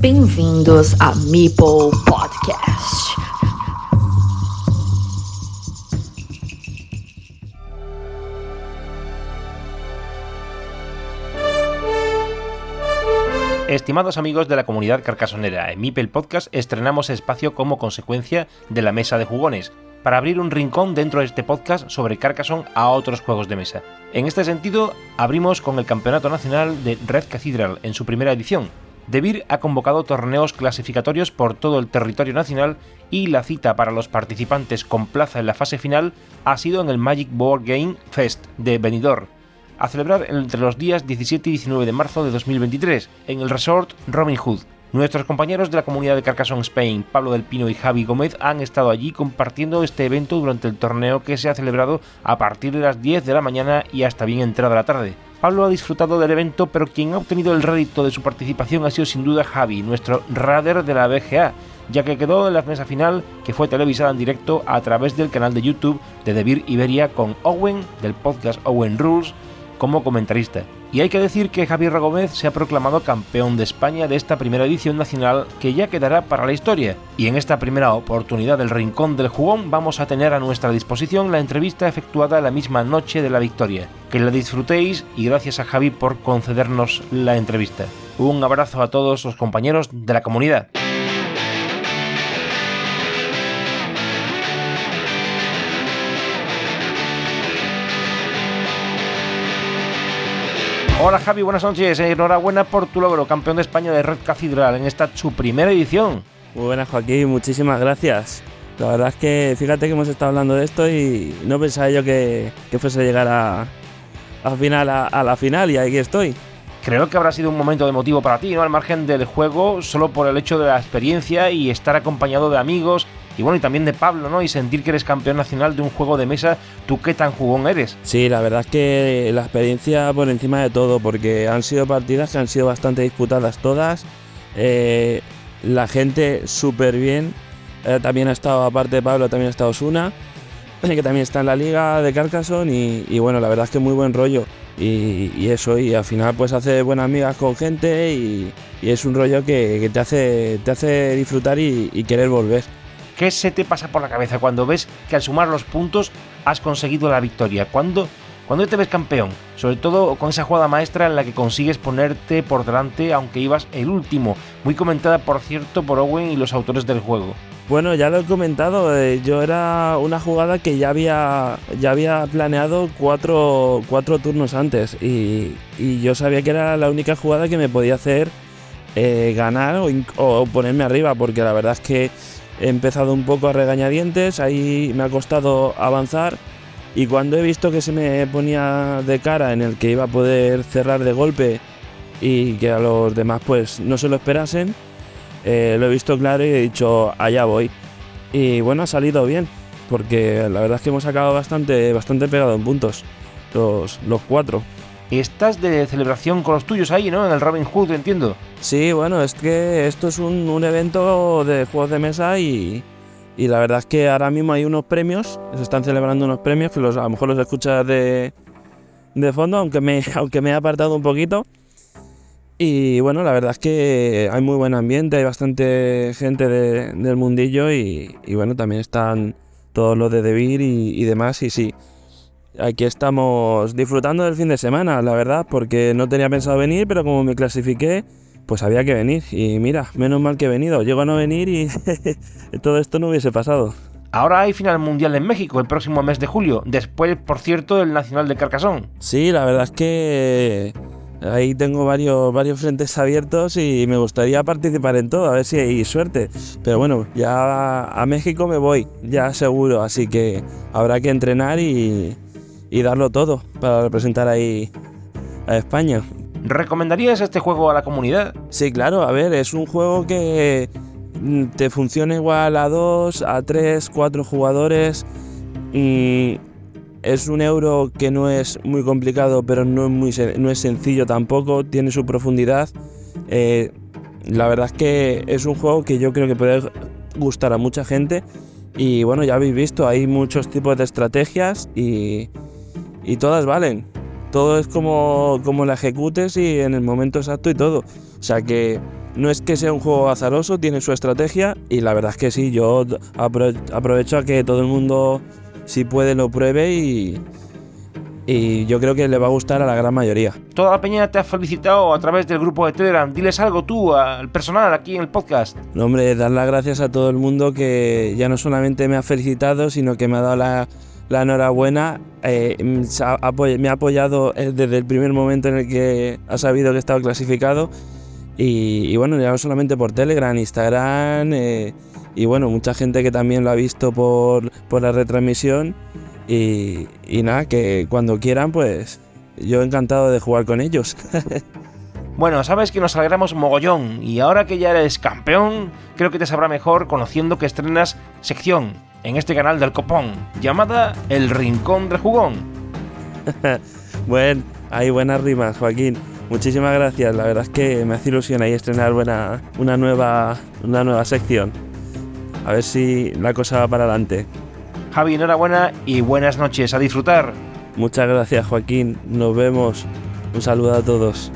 Bem-vindos a Meeple Podcast. Estimados amigos de la comunidad carcasonera, en Meeple Podcast estrenamos espacio como consecuencia de la mesa de jugones, para abrir un rincón dentro de este podcast sobre Carcassonne a otros juegos de mesa. En este sentido, abrimos con el Campeonato Nacional de Red Cathedral en su primera edición. Debir ha convocado torneos clasificatorios por todo el territorio nacional y la cita para los participantes con plaza en la fase final ha sido en el Magic Board Game Fest de Benidorm, a celebrar entre los días 17 y 19 de marzo de 2023 en el resort Robin Hood, Nuestros compañeros de la comunidad de Carcassonne Spain, Pablo del Pino y Javi Gómez, han estado allí compartiendo este evento durante el torneo que se ha celebrado a partir de las 10 de la mañana y hasta bien entrada la tarde. Pablo ha disfrutado del evento, pero quien ha obtenido el rédito de su participación ha sido sin duda Javi, nuestro radar de la BGA, ya que quedó en la mesa final que fue televisada en directo a través del canal de YouTube de Debir Iberia con Owen del podcast Owen Rules como comentarista. Y hay que decir que Javier Gómez se ha proclamado campeón de España de esta primera edición nacional que ya quedará para la historia. Y en esta primera oportunidad del Rincón del Jugón vamos a tener a nuestra disposición la entrevista efectuada la misma noche de la victoria. Que la disfrutéis y gracias a Javi por concedernos la entrevista. Un abrazo a todos los compañeros de la comunidad. Hola Javi, buenas noches. Enhorabuena por tu logro, campeón de España de Red Cathedral en esta su primera edición. Muy buenas Joaquín, muchísimas gracias. La verdad es que fíjate que hemos estado hablando de esto y no pensaba yo que, fuese a llegar a, final, a, la final y aquí estoy. Creo que habrá sido un momento de motivo para ti, ¿no? Al margen del juego, solo por el hecho de la experiencia y estar acompañado de amigos y bueno, y también de Pablo, ¿no? Y sentir que eres campeón nacional de un juego de mesa, ¿tú qué tan jugón eres? Sí, la verdad es que la experiencia por encima de todo, porque han sido partidas que han sido bastante disputadas todas. Eh, la gente súper bien. Eh, también ha estado, aparte de Pablo, también ha estado Osuna, que también está en la liga de Carcassonne. Y, bueno, la verdad es que muy buen rollo. Y, eso, y al final pues hace buenas amigas con gente y, es un rollo que, te, hace, te hace disfrutar y querer volver. ¿Qué se te pasa por la cabeza cuando ves que al sumar los puntos has conseguido la victoria? ¿Cuándo, cuando te ves campeón? Sobre todo con esa jugada maestra en la que consigues ponerte por delante aunque ibas el último. Muy comentada, por cierto, por Owen y los autores del juego. Bueno, ya lo he comentado, eh, yo era una jugada que ya había, ya había planeado cuatro, turnos antes y, yo sabía que era la única jugada que me podía hacer eh, ganar o, o, ponerme arriba, porque la verdad es que He empezado un poco a regañadientes, ahí me ha costado avanzar y cuando he visto que se me ponía de cara en el que iba a poder cerrar de golpe y que a los demás pues no se lo esperasen, eh, lo he visto claro y he dicho allá voy. Y bueno, ha salido bien, porque la verdad es que hemos acabado bastante, bastante pegado en puntos, los, los cuatro. Estás de celebración con los tuyos ahí, ¿no? En el Robin Hood, entiendo. Sí, bueno, es que esto es un, evento de juegos de mesa y, la verdad es que ahora mismo hay unos premios, se están celebrando unos premios que los, a lo mejor los escuchas de, fondo, aunque me, aunque me he apartado un poquito. Y bueno, la verdad es que hay muy buen ambiente, hay bastante gente del mundillo y, bueno, también están todos los de Debir y, y demás. Y sí, aquí estamos disfrutando del fin de semana, la verdad, porque no tenía pensado venir, pero como me clasifiqué, pues había que venir. Y mira, menos mal que he venido. Llego a no venir y todo esto no hubiese pasado. Ahora hay final mundial en México el próximo mes de julio, después, por cierto, del Nacional de Carcasón. Sí, la verdad es que ahí tengo varios, varios frentes abiertos y me gustaría participar en todo, a ver si hay suerte. Pero bueno, ya a México me voy, ya seguro, así que habrá que entrenar y, y darlo todo para representar ahí a España. ¿Recomendarías este juego a la comunidad? Sí, claro, a ver, es un juego que mm, te funciona igual a dos, a tres, cuatro jugadores. Y es un euro que no es muy complicado, pero no es, muy, no es sencillo tampoco, tiene su profundidad. Eh, la verdad es que es un juego que yo creo que puede gustar a mucha gente. Y bueno, ya habéis visto, hay muchos tipos de estrategias y, y todas valen. Todo es como, como la ejecutes y en el momento exacto y todo. O sea que no es que sea un juego azaroso, tiene su estrategia y la verdad es que sí, yo aprovecho a que todo el mundo, si puede, lo pruebe y, y yo creo que le va a gustar a la gran mayoría. Toda la peña te ha felicitado a través del grupo de Telegram. Diles algo tú al personal aquí en el podcast. No, hombre, dar las gracias a todo el mundo que ya no solamente me ha felicitado, sino que me ha dado la, enhorabuena. Eh, me ha apoyado eh, desde el primer momento en el que ha sabido que estaba clasificado. Y, bueno, ya no solamente por Telegram, Instagram eh, y bueno, mucha gente que también lo ha visto por, la retransmisión y, nada, que cuando quieran, pues yo encantado de jugar con ellos. Bueno, sabes que nos alegramos mogollón y ahora que ya eres campeón, creo que te sabrá mejor conociendo que estrenas sección en este canal del Copón, llamada El Rincón del Jugón. bueno, hay buenas rimas, Joaquín. Muchísimas gracias, la verdad es que me hace ilusión ahí estrenar buena, una, nueva, una nueva sección. A ver si la cosa va para adelante. Javi, enhorabuena y buenas noches. A disfrutar. Muchas gracias, Joaquín. Nos vemos. Un saludo a todos.